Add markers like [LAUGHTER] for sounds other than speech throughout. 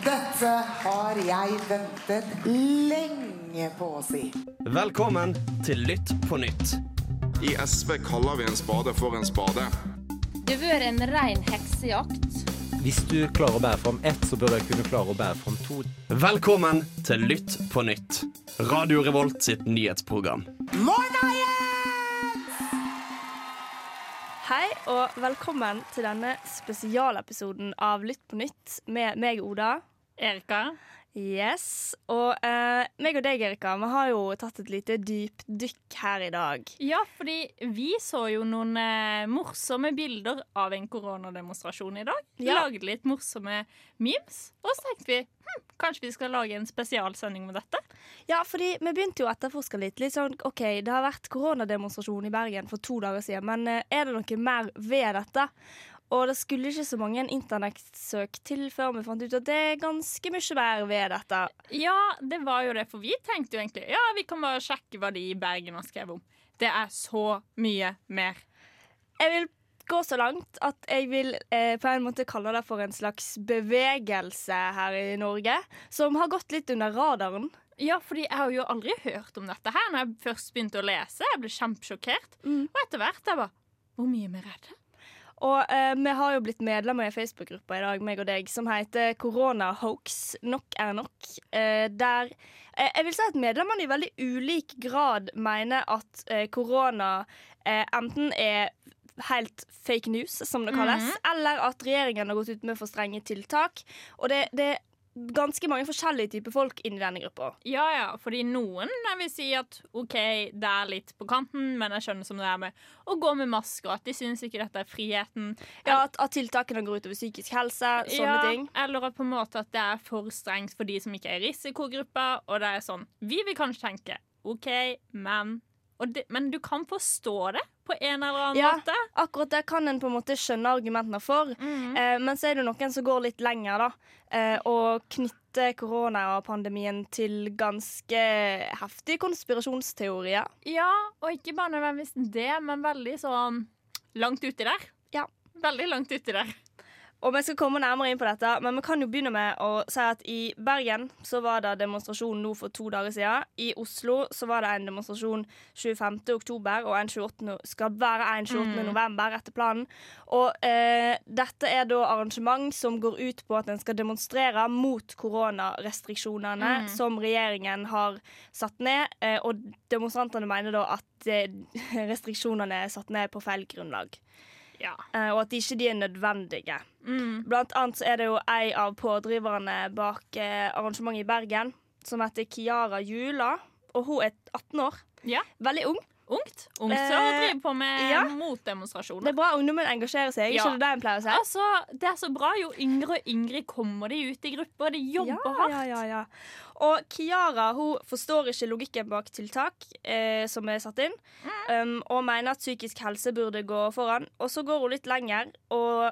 Dette har jeg ventet lenge på å si. Velkommen til Lytt på nytt. I SV kaller vi en spade for en spade. Det har vært en rein heksejakt. Hvis du klarer å bære fram ett, så bør jeg kunne klare å bære fram to. Velkommen til Lytt på nytt. Radio Revolt sitt nyhetsprogram. Jens! Hei og velkommen til denne spesialepisoden av Lytt på nytt med meg, Oda. Erika. Yes. Og eh, meg og deg, Erika, vi har jo tatt et lite dypdykk her i dag. Ja, fordi vi så jo noen eh, morsomme bilder av en koronademonstrasjon i dag. Vi Ja. lagde litt morsomme memes, og så tenkte vi hm, kanskje vi skal lage en spesialsending med dette. Ja, fordi vi begynte jo å etterforske litt. Litt sånn, ok, Det har vært koronademonstrasjon i Bergen for to dager siden, men eh, er det noe mer ved dette? Og det skulle ikke så mange internettsøk til før vi fant ut at det er ganske mye mer ved dette. Ja, det var jo det, for vi tenkte jo egentlig ja, vi kan bare sjekke hva de i Bergen har skrevet om. Det er så mye mer. Jeg vil gå så langt at jeg vil eh, på en måte kalle det for en slags bevegelse her i Norge, som har gått litt under radaren. Ja, fordi jeg har jo aldri hørt om dette her når jeg først begynte å lese. Jeg ble kjempesjokkert. Mm. Og etter hvert jeg bare Hvor mye mer er det? Og eh, vi har jo blitt medlemmer i Facebook-gruppa i dag, meg og deg, som heter Koronahoax. Nok er nok. Eh, der eh, Jeg vil si at medlemmene i veldig ulik grad mener at eh, korona eh, enten er helt fake news, som det kalles, eller at regjeringen har gått ut med for strenge tiltak. Og det, det ganske mange forskjellige typer folk inni denne gruppa. Ja, ja, fordi noen vil si at OK, det er litt på kanten, men jeg skjønner som det er med å gå med masker, at de syns ikke dette er friheten. Ja, at, at tiltakene går utover psykisk helse, sånne ja, ting. Eller at på en måte at det er for strengt for de som ikke er i risikogruppa, og det er sånn Vi vil kanskje tenke OK, men og det, Men du kan forstå det på en eller annen Ja. måte. Akkurat det kan en på en måte skjønne argumentene for. Eh, men så er det noen som går litt lenger, da. Eh, og knytter koronapandemien til ganske heftige konspirasjonsteorier. Ja, og ikke bare nødvendigvis det, men veldig sånn langt uti der. Ja. Veldig langt uti der. Og vi skal komme nærmere inn på dette, men vi kan jo begynne med å si at i Bergen så var det demonstrasjon nå for to dager siden. I Oslo så var det en demonstrasjon 25. oktober, og en 28. skal være en 28. november etter planen. Og eh, dette er da arrangement som går ut på at en skal demonstrere mot koronarestriksjonene som regjeringen har satt ned. Eh, og demonstrantene mener da at eh, [LAUGHS] restriksjonene er satt ned på feil grunnlag. Ja. Eh, og at ikke de er nødvendige. Mm. Blant annet så er det jo ei av pådriverne bak eh, arrangementet i Bergen, som heter Kiara Jula. Og hun er 18 år. Ja. Veldig ung. Ungt. Ungt Eh, driver på med ja. motdemonstrasjoner. Det er bra ungdommen engasjerer seg. Ja. Ikke det en pleier å si? Altså, det er så bra. Jo yngre og yngre kommer de ut i grupper. De jobber hardt. Ja, ja, ja. Og Kiara hun forstår ikke logikken bak tiltak eh, som er satt inn, um, og mener at psykisk helse burde gå foran. Og så går hun litt lenger og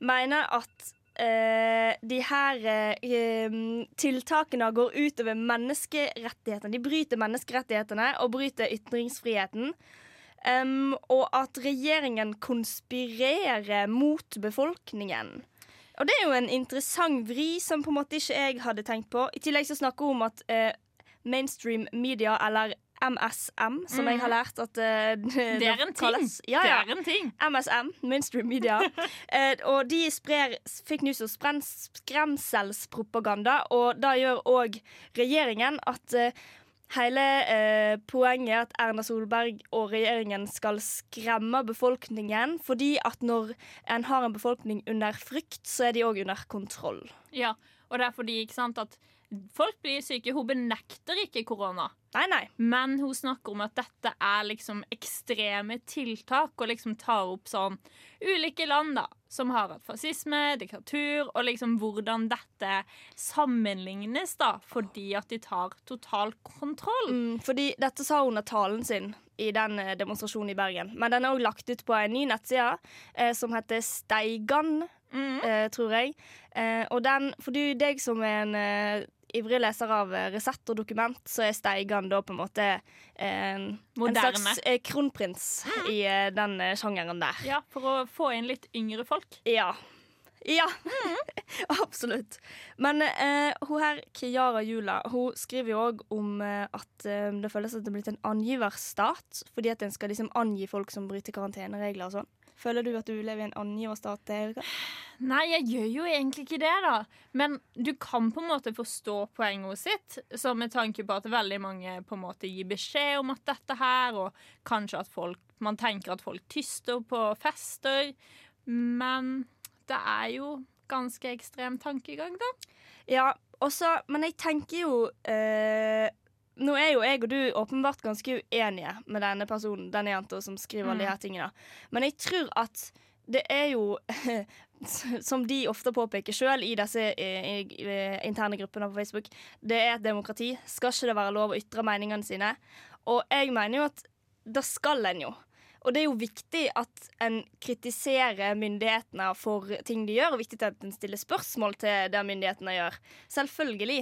mener at eh, de her eh, tiltakene går utover menneskerettighetene. De bryter menneskerettighetene og bryter ytringsfriheten. Um, og at regjeringen konspirerer mot befolkningen. Og det er jo en interessant vri som på en måte ikke jeg hadde tenkt på. I tillegg så snakker hun om at eh, mainstream media, eller MSM, som jeg har lært at uh, [LAUGHS] Det er en ting. kalles. Ja, ja. Det er en ting. MSM, mainstream media. uh, [LAUGHS] og de sprer fake news og skremselspropaganda, og da gjør òg regjeringen at uh, hele eh, poenget er at Erna Solberg og regjeringen skal skremme befolkningen, fordi at når en har en befolkning under frykt, så er de òg under kontroll. Ja, og det er fordi ikke sant, at folk blir syke. Hun benekter ikke korona. Nei, nei. Men hun snakker om at dette er liksom ekstreme tiltak, og liksom tar opp sånn ulike land da, som har hatt fascisme, diktatur, og liksom hvordan dette sammenlignes, da, fordi at de tar total kontroll. Mm, fordi dette sa hun i talen sin i den eh, demonstrasjonen i Bergen. Men den er òg lagt ut på en ny nettside eh, som heter Steigan, Mm. eh, tror jeg. Eh, og den, for du, deg som er en eh, ivrig leser av eh, Resett og dokument, så er Steigan da på en måte en, en slags kronprins kronprins i eh, den eh, sjangeren der. Ja, For å få inn litt yngre folk. Ja. Ja, [LAUGHS] absolutt. Men eh, hun her, Kiara Jula, hun skriver jo òg om eh, at eh, det føles at det er blitt en angiverstat, fordi at en skal liksom angi folk som bryter karanteneregler og sånn. Føler du at du lever i en angiverstat? Nei, jeg gjør jo egentlig ikke det, da. Men du kan på en måte forstå poenget sitt, så med tanke på at veldig mange på en måte gir beskjed om at dette her, og kanskje at folk Man tenker at folk tyster på fester. Men det er jo ganske ekstrem tankegang, da. Ja, også, men jeg tenker jo eh, Nå er jo jeg og du åpenbart ganske uenige med denne personen, denne jenta som skriver alle de her tingene. Men jeg tror at det er jo [LAUGHS] Som de ofte påpeker sjøl i disse eh, i, interne gruppene på Facebook, det er et demokrati. Skal ikke det være lov å ytre meningene sine? Og jeg mener jo at det skal en jo. Og det er jo viktig at en kritiserer myndighetene for ting de gjør, og viktig at en stiller spørsmål til det myndighetene gjør. Selvfølgelig.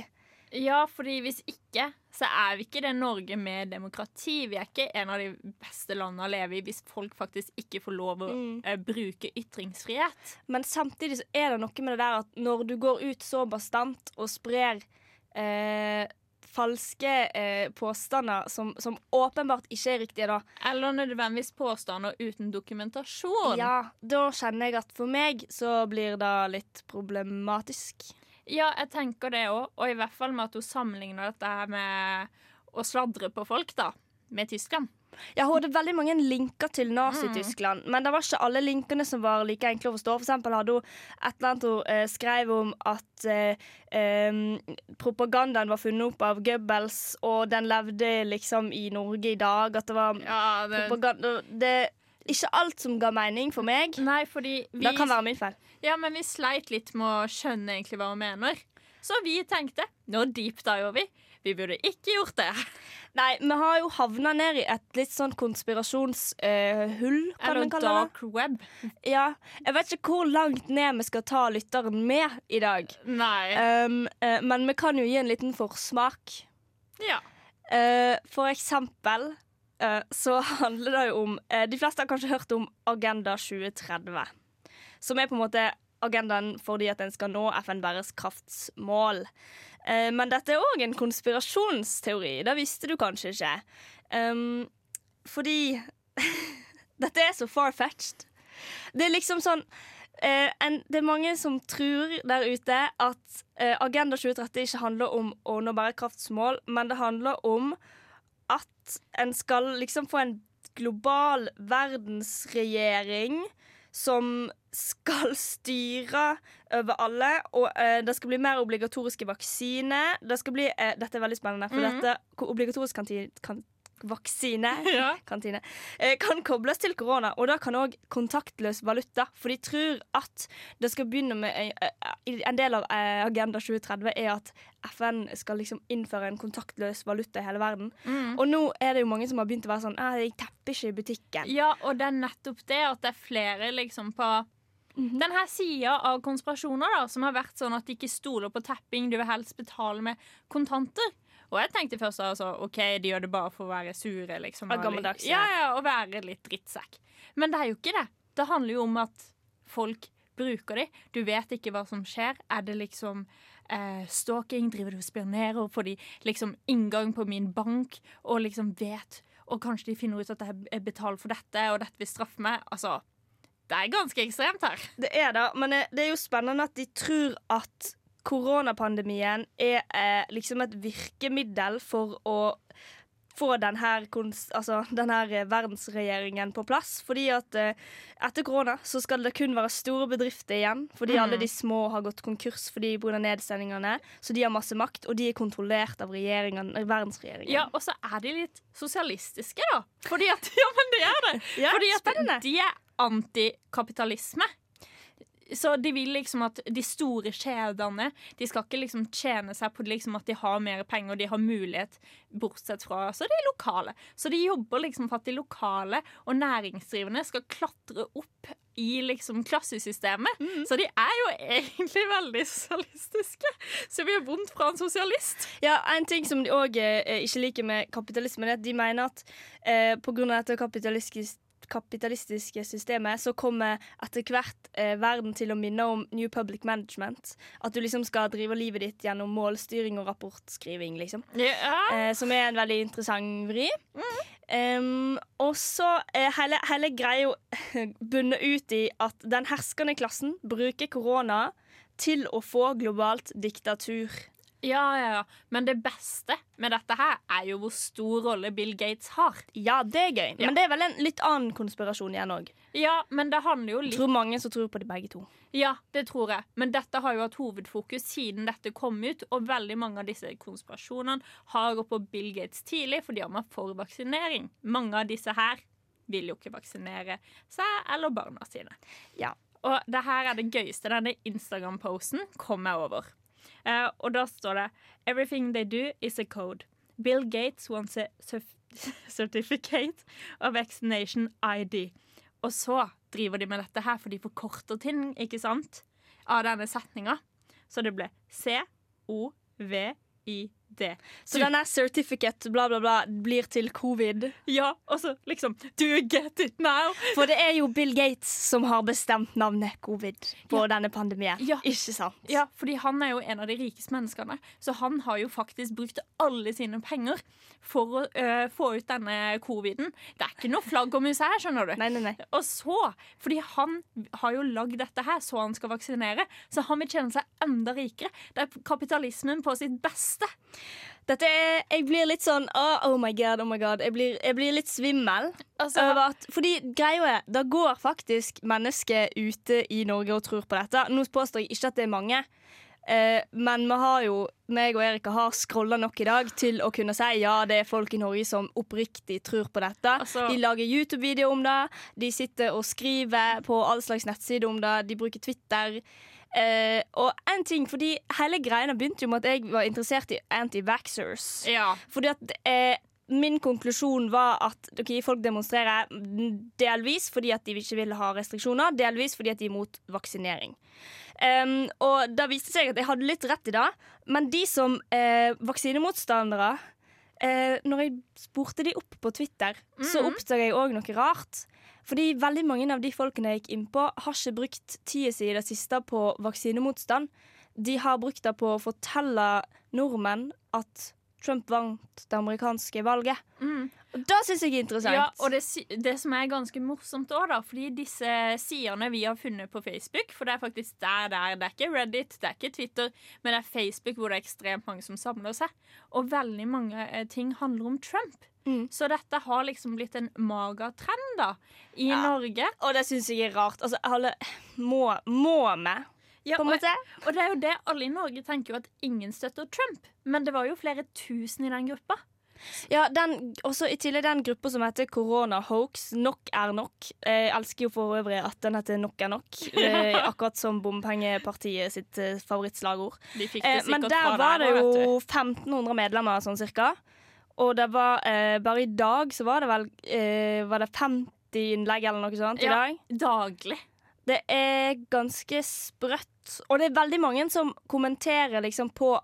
Ja, fordi hvis ikke, så er vi ikke det Norge med demokrati. Vi er ikke en av de beste landene å leve i hvis folk faktisk ikke får lov å Mm. uh, bruke ytringsfrihet. Men samtidig så er det noe med det der at når du går ut så bastant og sprer uh, falske eh, påstander som, som åpenbart ikke er riktige, da, Eller nødvendigvis påstander uten dokumentasjon. ja, da kjenner jeg at for meg så blir det litt problematisk. Ja, jeg tenker det òg, og i hvert fall med at hun sammenligner dette med å sladre på folk, da. Med Tyskland. Ja, Hun hadde veldig mange linker til Nazi-Tyskland, men det var ikke alle linkene som var like enkle å forstå. For eksempel hadde hun et eller annet hun eh, skrev om at eh, eh, propagandaen var funnet opp av Goebbels, og den levde liksom i Norge i dag. At det var Ja, propaganda Det ikke alt som ga mening for meg. Nei, fordi vi, Det kan være min feil. Ja, men vi sleit litt med å skjønne egentlig hva hun mener. Så vi tenkte nå deepdiver vi. Vi burde ikke gjort det. Nei, vi har jo havna ned i et litt sånn konspirasjonshull, kan Eller man kalle det. dark web. Ja, jeg vet ikke hvor langt ned vi skal ta lytteren med i dag. Nei. Um, uh, men vi kan jo gi en liten forsmak. Ja. Uh, for eksempel så handler det jo om eh, De fleste har kanskje hørt om Agenda 2030. Som er på en måte agendaen fordi at en skal nå FN bærekraftsmål. Eh, men dette er òg en konspirasjonsteori. Det visste du kanskje ikke. Um, fordi [LAUGHS] dette er så far-fetched. Det er liksom sånn eh, Det er mange som tror der ute at eh, Agenda 2030 ikke handler om å nå bærekraftsmål, men det handler om at en skal liksom få en global verdensregjering som skal styre over alle, og eh, det skal bli mer obligatoriske vaksiner. Det skal bli, eh, dette er veldig spennende, for Mhm. dette obligatorisk kanti, kan, vaksine [LAUGHS] Ja. kantine, eh, kan kobles til korona, og da kan òg kontaktløs valuta. For de tror at det skal begynne med eh, eh, En del av Agenda 2030 er at FN skal liksom innføre en kontaktløs valuta i hele verden. Mm. Og nå er det jo mange som har begynt å være sånn «Ah, Jeg tepper ikke i butikken. Ja, og det er nettopp det at det er flere liksom på Mhm. den her sida av konspirasjoner da, som har vært sånn at de ikke stoler på tapping, du vil helst betale med kontanter. Og jeg tenkte først altså, OK, de gjør det bare for å være sure, liksom. Og gammeldags, ja. Ja, og være litt drittsekk. Men det er jo ikke det. Det handler jo om at folk bruker de. Du vet ikke hva som skjer. Er det liksom eh, stalking? Driver du og spionerer? Får de liksom inngang på min bank og liksom vet Og kanskje de finner ut at jeg betaler for dette, og dette vil straffe meg. Altså, det er ganske ekstremt her. Det er det, men det det er jo spennende at de tror at koronapandemien er eh, liksom et virkemiddel for å få denne, altså, denne verdensregjeringen på plass. Fordi at eh, etter korona så skal det kun være store bedrifter igjen. Fordi Mm. alle de små har gått konkurs fordi pga. nedstengingene. Så de har masse makt, og de er kontrollert av eh, verdensregjeringen. Ja, Og så er de litt sosialistiske, da. Fordi at, [LAUGHS] ja, men det er det. Ja, Fordi at spennende. de er antikapitalisme. Så de vil liksom at de store kjedene De skal ikke liksom tjene seg på liksom at de har mer penger og de har mulighet, bortsett fra så de lokale. Så de jobber liksom for at de lokale og næringsdrivende skal klatre opp i liksom klassesystemet. Så de er jo egentlig veldig sosialistiske. Så vi er vondt fra en sosialist. Ja, En ting som de òg eh, ikke liker med kapitalismen, er at de mener at eh, pga. dette kapitalistiske kapitalistiske systemet, så kommer etter hvert eh, verden til å minne om New Public Management. At du liksom skal drive livet ditt gjennom målstyring og rapportskriving, liksom. Ja. Eh, som er en veldig interessant vri. Em, og så eh, hele, hele greia [LAUGHS] bundet ut i at den herskende klassen bruker korona til å få globalt diktatur. Ja, ja, ja. Men det beste med dette her er jo hvor stor rolle Bill Gates har. Ja, det er gøy, Ja. men det er vel en litt annen konspirasjon igjen òg. Ja, men det handler jo litt tror mange som tror på de begge to. Ja, det tror jeg. Men dette har jo hatt hovedfokus siden dette kom ut. Og veldig mange av disse konspirasjonene har gått på Bill Gates tidlig fordi han var for vaksinering. Mange av disse her vil jo ikke vaksinere seg eller barna sine. Ja. Og det her er det gøyeste. Denne Instagram-posten kom jeg over. Eh, og da står det Everything they do is a code. Bill Gates wants a [LAUGHS] certificate of vaccination ID. Og så driver de med dette her, for de forkorter ting, ikke sant? Av denne setninga. Så det ble C-O-V-I-D. Så denne certificate bla, bla, bla blir til covid. Ja, og så liksom Do you get it now? For det er jo Bill Gates som har bestemt navnet covid på denne pandemien. Ja. Ikke sant? Ja, fordi han er jo en av de rikeste menneskene. Så han har jo faktisk brukt alle sine penger for å øh, få ut denne coviden. Det er ikke noe flagg og mus her, skjønner du. Nei, nei, nei. Og så, fordi han har jo lagd dette her så han skal vaksinere, så han vil tjene seg enda rikere. Det er kapitalismen på sitt beste. Dette er, jeg blir litt sånn oh, oh my god, oh my god. Jeg blir, jeg blir litt svimmel. Altså, at, fordi greia er, det går faktisk mennesker ute i Norge og tror på dette. Nå påstår jeg ikke at det er mange. Eh, men vi har jo, meg og Erika har scrolla nok i dag til å kunne si ja, det er folk i Norge som oppriktig tror på dette. Altså- de lager YouTube-videoer om det. De sitter og skriver på all slags nettsider om det. De bruker Twitter. Eh, og en ting, fordi hele greia begynte jo med at jeg var interessert i anti-vaxxers. ja. Fordi at uh, Min konklusjon var at okay, folk demonstrerer delvis fordi at de ikke vil ha restriksjoner, delvis fordi at de er imot vaksinering. Um, og da viste det seg at jeg hadde litt rett i det, men de som uh, vaksinemotstandere eh, Når jeg spurte de opp på Twitter, så oppdaga jeg òg noe rart. Fordi veldig mange av de folkene jeg gikk inn på, har ikke brukt tida si i det siste på vaksinemotstand. De har brukt det på å fortelle nordmenn at Trump vant det amerikanske valget. Og Det syns jeg er interessant. Ja, og det, det som er ganske morsomt òg, da, fordi disse sidene vi har funnet på Facebook For det er faktisk der det er. Det er ikke Reddit, det er ikke Twitter, men det er Facebook hvor det er ekstremt mange som samler seg. Og veldig mange eh, ting handler om Trump. Mm. Så dette har liksom blitt en magatrend da, i Ja. Norge. Og det syns jeg er rart. Altså, alle må, må vi, Ja, og, og det er jo det alle i Norge tenker jo at ingen støtter Trump. Men det var jo flere tusen i den gruppa. Ja, den, også I tillegg den gruppa som heter Corona Hoax, Nok er nok. Jeg elsker jo for øvrig at den heter Nok er nok. [LAUGHS] Eh, akkurat som Bompengepartiet sitt eh, favorittslagord. De fikk det Eh, men der var det jo 1500 medlemmer, sånn cirka. Og det var eh, bare i dag så var det vel eh, Var det 50 innlegg eller noe sånt i Ja. dag? Daglig. Det er ganske sprøtt. Og det er veldig mange som kommenterer liksom på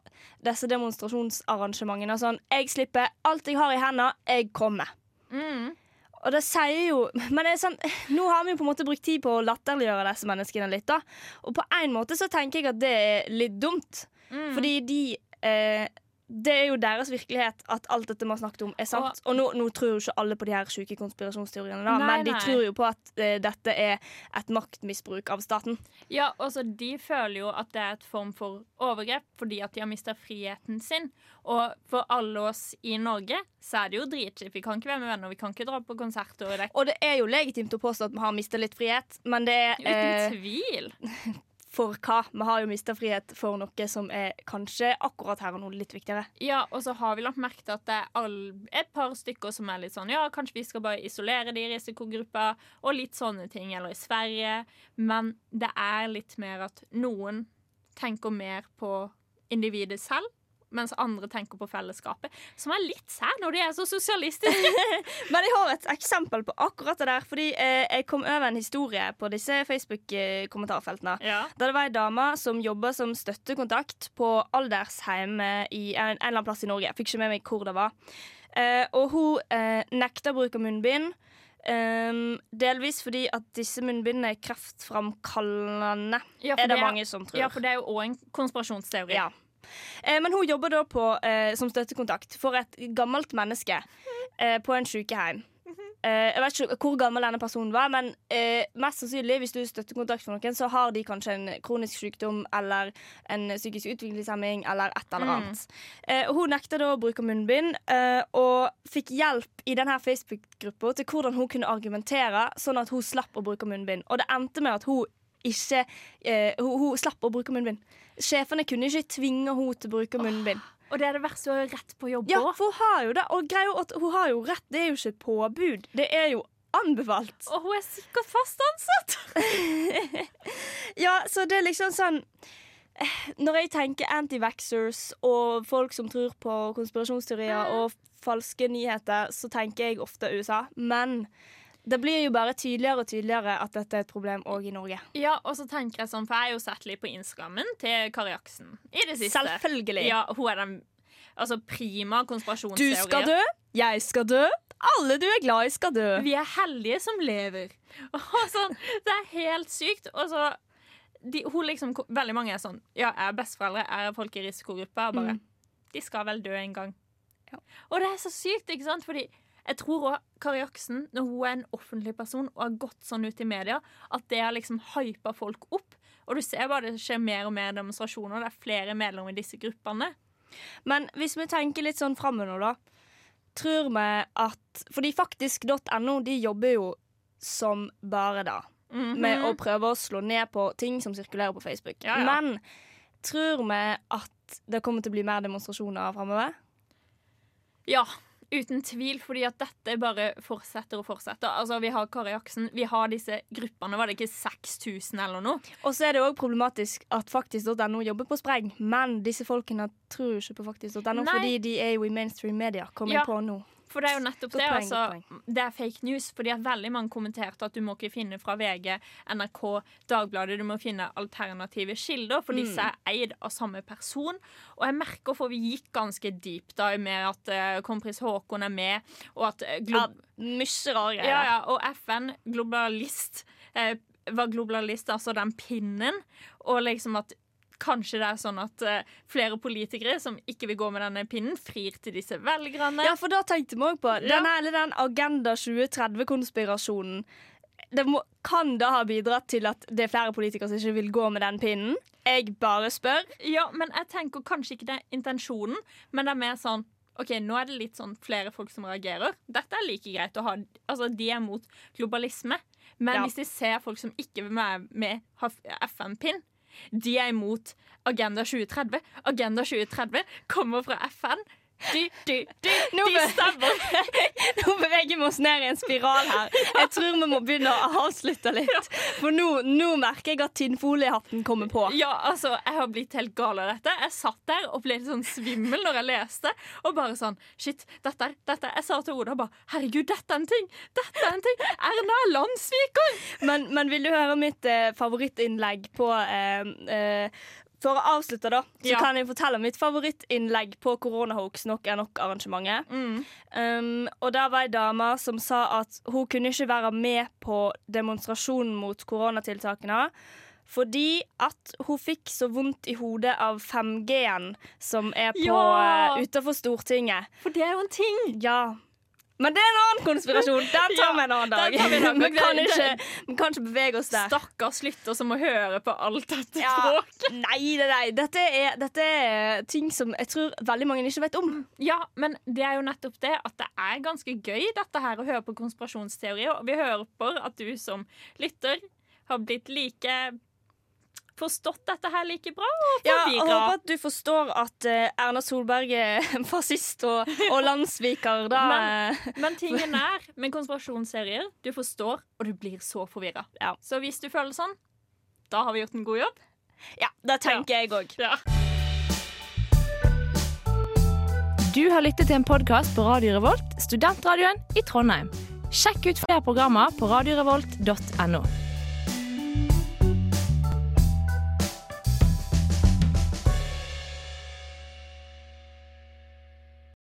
disse demonstrasjonsarrangementene. Sånn 'Jeg slipper alt jeg har i hendene, jeg kommer'. Mm. Og det sier jo Men det sånn, nå har vi jo på en måte brukt tid på å latterliggjøre disse menneskene litt. da Og på en måte så tenker jeg at det er litt dumt. Mm. Fordi de eh, Det er jo deres virkelighet at alt dette vi har snakket om, er sant. Og, nå, nå tror jo ikke alle på de her sjuke konspirasjonsteoriene, da, Nei, men de nei. tror jo på at uh, dette er et maktmisbruk av staten. Ja, altså De føler jo at det er et form for overgrep fordi at de har mista friheten sin. Og for alle oss i Norge så er det jo dritkjipt. Vi kan ikke være med venner, vi kan ikke dra på konserter. Og det Og det er jo legitimt å påstå at vi har mista litt frihet, men det er er eh, uten tvil. [LAUGHS] for hva? Vi har jo mista frihet for noe som er kanskje akkurat her og nå litt viktigere. Ja, og så har vi lagt merke til at det er et par stykker som er litt sånn Ja, kanskje vi skal bare isolere de i risikogruppa, og litt sånne ting. Eller i Sverige. Men det er litt mer at noen tenker mer på individet selv. Mens andre tenker på fellesskapet. Som er litt sær når de er så [LAUGHS] sosialistiske. Men jeg har et eksempel på akkurat det der. Fordi eh, jeg kom over en historie på disse Facebook-kommentarfeltene. Ja. Da det var ei dame som jobba som støttekontakt på aldersheim eh, i en, en eller annen plass i Norge. Jeg fikk ikke med meg hvor det var. Eh, og hun eh, nekta å bruke munnbind. Um, delvis fordi at disse munnbindene er kreftframkallende, Ja, er det det er- mange som tror. Ja, for det er jo òg en konspirasjonsteori. Ja. Eh, men hun jobber da på, eh, som støttekontakt for et gammelt menneske eh, på en sykehjem. Eh, jeg vet ikke hvor gammel denne personen var, men mest sannsynlig hvis du er støttekontakt for noen, så har de kanskje en kronisk sykdom eller en psykisk utviklingshemming eller et eller annet. Mm. hun nekta da å bruke munnbind, og fikk hjelp i denne Facebook-gruppa til hvordan hun kunne argumentere sånn at hun slapp å bruke munnbind. Og det endte med at hun ikke eh, hun, hun slapp å bruke munnbind. Sjefene kunne ikke tvinge henne til å bruke munnbind. Og det er det verste hun har rett på jobb Ja, for hun har jo det. Og greia at hun har jo rett. Det er jo ikke et påbud. Det er jo anbefalt. Og hun er sikkert fast ansatt. [LAUGHS] Ja, så det er liksom sånn Når jeg tenker anti-vaxxers og folk som tror på konspirasjonsteorier og falske nyheter, så tenker jeg ofte USA. Men det blir jo bare tydeligere og tydeligere at dette er et problem òg i Norge. Ja, og så tenker jeg sånn, for jeg har jo sett litt på Instagrammen til Kari Aksen i det siste. Selvfølgelig. Ja, hun er den altså prima Du skal dø, jeg skal dø, alle du er glad i skal dø. Vi er heldige som lever. [LAUGHS] Og sånn, det er helt sykt. Og så de, hun liksom, Veldig mange er sånn Ja, jeg er besteforeldre, jeg er folk i risikogruppe. Og bare De skal vel dø en gang. Ja. Og det er så sykt, ikke sant? Fordi jeg tror også Kari Aksen, når hun er en offentlig person og har gått sånn ut i media, at det har liksom hypa folk opp. Og du ser bare det skjer mer og mer demonstrasjoner. Det er flere medlemmer i disse gruppene. Men hvis vi tenker litt sånn framover, da. Tror vi at Fordi faktisk.no de jobber jo som bare det. Mhm. Med å prøve å slå ned på ting som sirkulerer på Facebook. Ja, ja. Men tror vi at det kommer til å bli mer demonstrasjoner framover? Ja, uten tvil, fordi at dette bare fortsetter og fortsetter. Altså, Vi har Kari Aksen, vi har disse gruppene, var det ikke 6000 eller noe? Og så er det òg problematisk at faktisk.no jobber på spreng, men disse folkene tror ikke på faktisk.no fordi de er jo i mainstream media, kom Ja. på nå. For det er jo nettopp det. poeng, altså, det er fake news, fordi at veldig mange kommenterte at du må ikke finne fra VG, NRK, Dagbladet. Du må finne alternative kilder, for disse Mm. er eid av samme person. Og jeg merker, for vi gikk ganske deep da med at uh, kronprins Haakon er med, og at uh, Ja, rare greier. ja, ja, og FN, globalist, uh, var globalist, altså den pinnen, og liksom at Kanskje det er sånn at uh, flere politikere som ikke vil gå med denne pinnen, frir til disse velgerne. Ja, for da tenkte vi òg på Ja. den, hele den Agenda 2030-konspirasjonen. Det må, kan det ha bidratt til at det er flere politikere som ikke vil gå med den pinnen? Jeg bare spør. Ja, men jeg tenker kanskje ikke det er intensjonen, men det er mer sånn OK, nå er det litt sånn flere folk som reagerer. Dette er like greit å ha Altså, de er mot globalisme. Men Ja. hvis de ser folk som ikke vil være med, ha FN-pinn, de er imot Agenda 2030. Agenda 2030 kommer fra FN. De, du, du, Nå [LAUGHS] Nå beveger vi oss ned i en spiral her. Jeg tror vi må begynne å avslutte litt. For nå, nå merker jeg at tinnfoliehatten kommer på. Ja, altså, jeg har blitt helt gal av dette. Jeg satt der og ble litt sånn svimmel når jeg leste. Og bare sånn Shit, dette er dette. Jeg sa til Oda bare Herregud, dette er en ting! Dette er en ting! Erna er landssviker! Men, men vil du høre mitt eh, favorittinnlegg på eh, eh, For å avslutte, da, så Ja. kan jeg fortelle mitt favorittinnlegg på koronahoax nok er nok-arrangementet. Um, og der var ei dame som sa at hun kunne ikke være med på demonstrasjonen mot koronatiltakene. Fordi at hun fikk så vondt i hodet av 5G-en som er på Ja! utafor utenfor Stortinget. For det er jo en ting. Ja. Men det er en annen konspirasjon! Den tar [LAUGHS] Ja, vi en annen dag. vi Vi kan Det- ikke, vi kan ikke bevege oss der. Stakkars lytter som må høre på alt dette Ja. språket. Nei, nei, nei. Dette er, dette er ting som jeg tror veldig mange ikke vet om. Ja, men det er jo nettopp det at det er ganske gøy dette her å høre på konspirasjonsteorier. Og vi på at du som lytter har blitt like Forstått dette her like bra og Ja, jeg håper at du forstår at uh, Erna Solberg er [LAUGHS] fascist og, og [LAUGHS] landssviker. Men- Men tingen er med konspirasjonsserier du forstår, og du blir så forvirra. Ja. Så hvis du føler sånn, da har vi gjort en god jobb. ja, det tenker jeg òg. Ja. Du har lyttet til en podkast på Radio Revolt, studentradioen i Trondheim. Sjekk ut flere programmer på radiorevolt.no.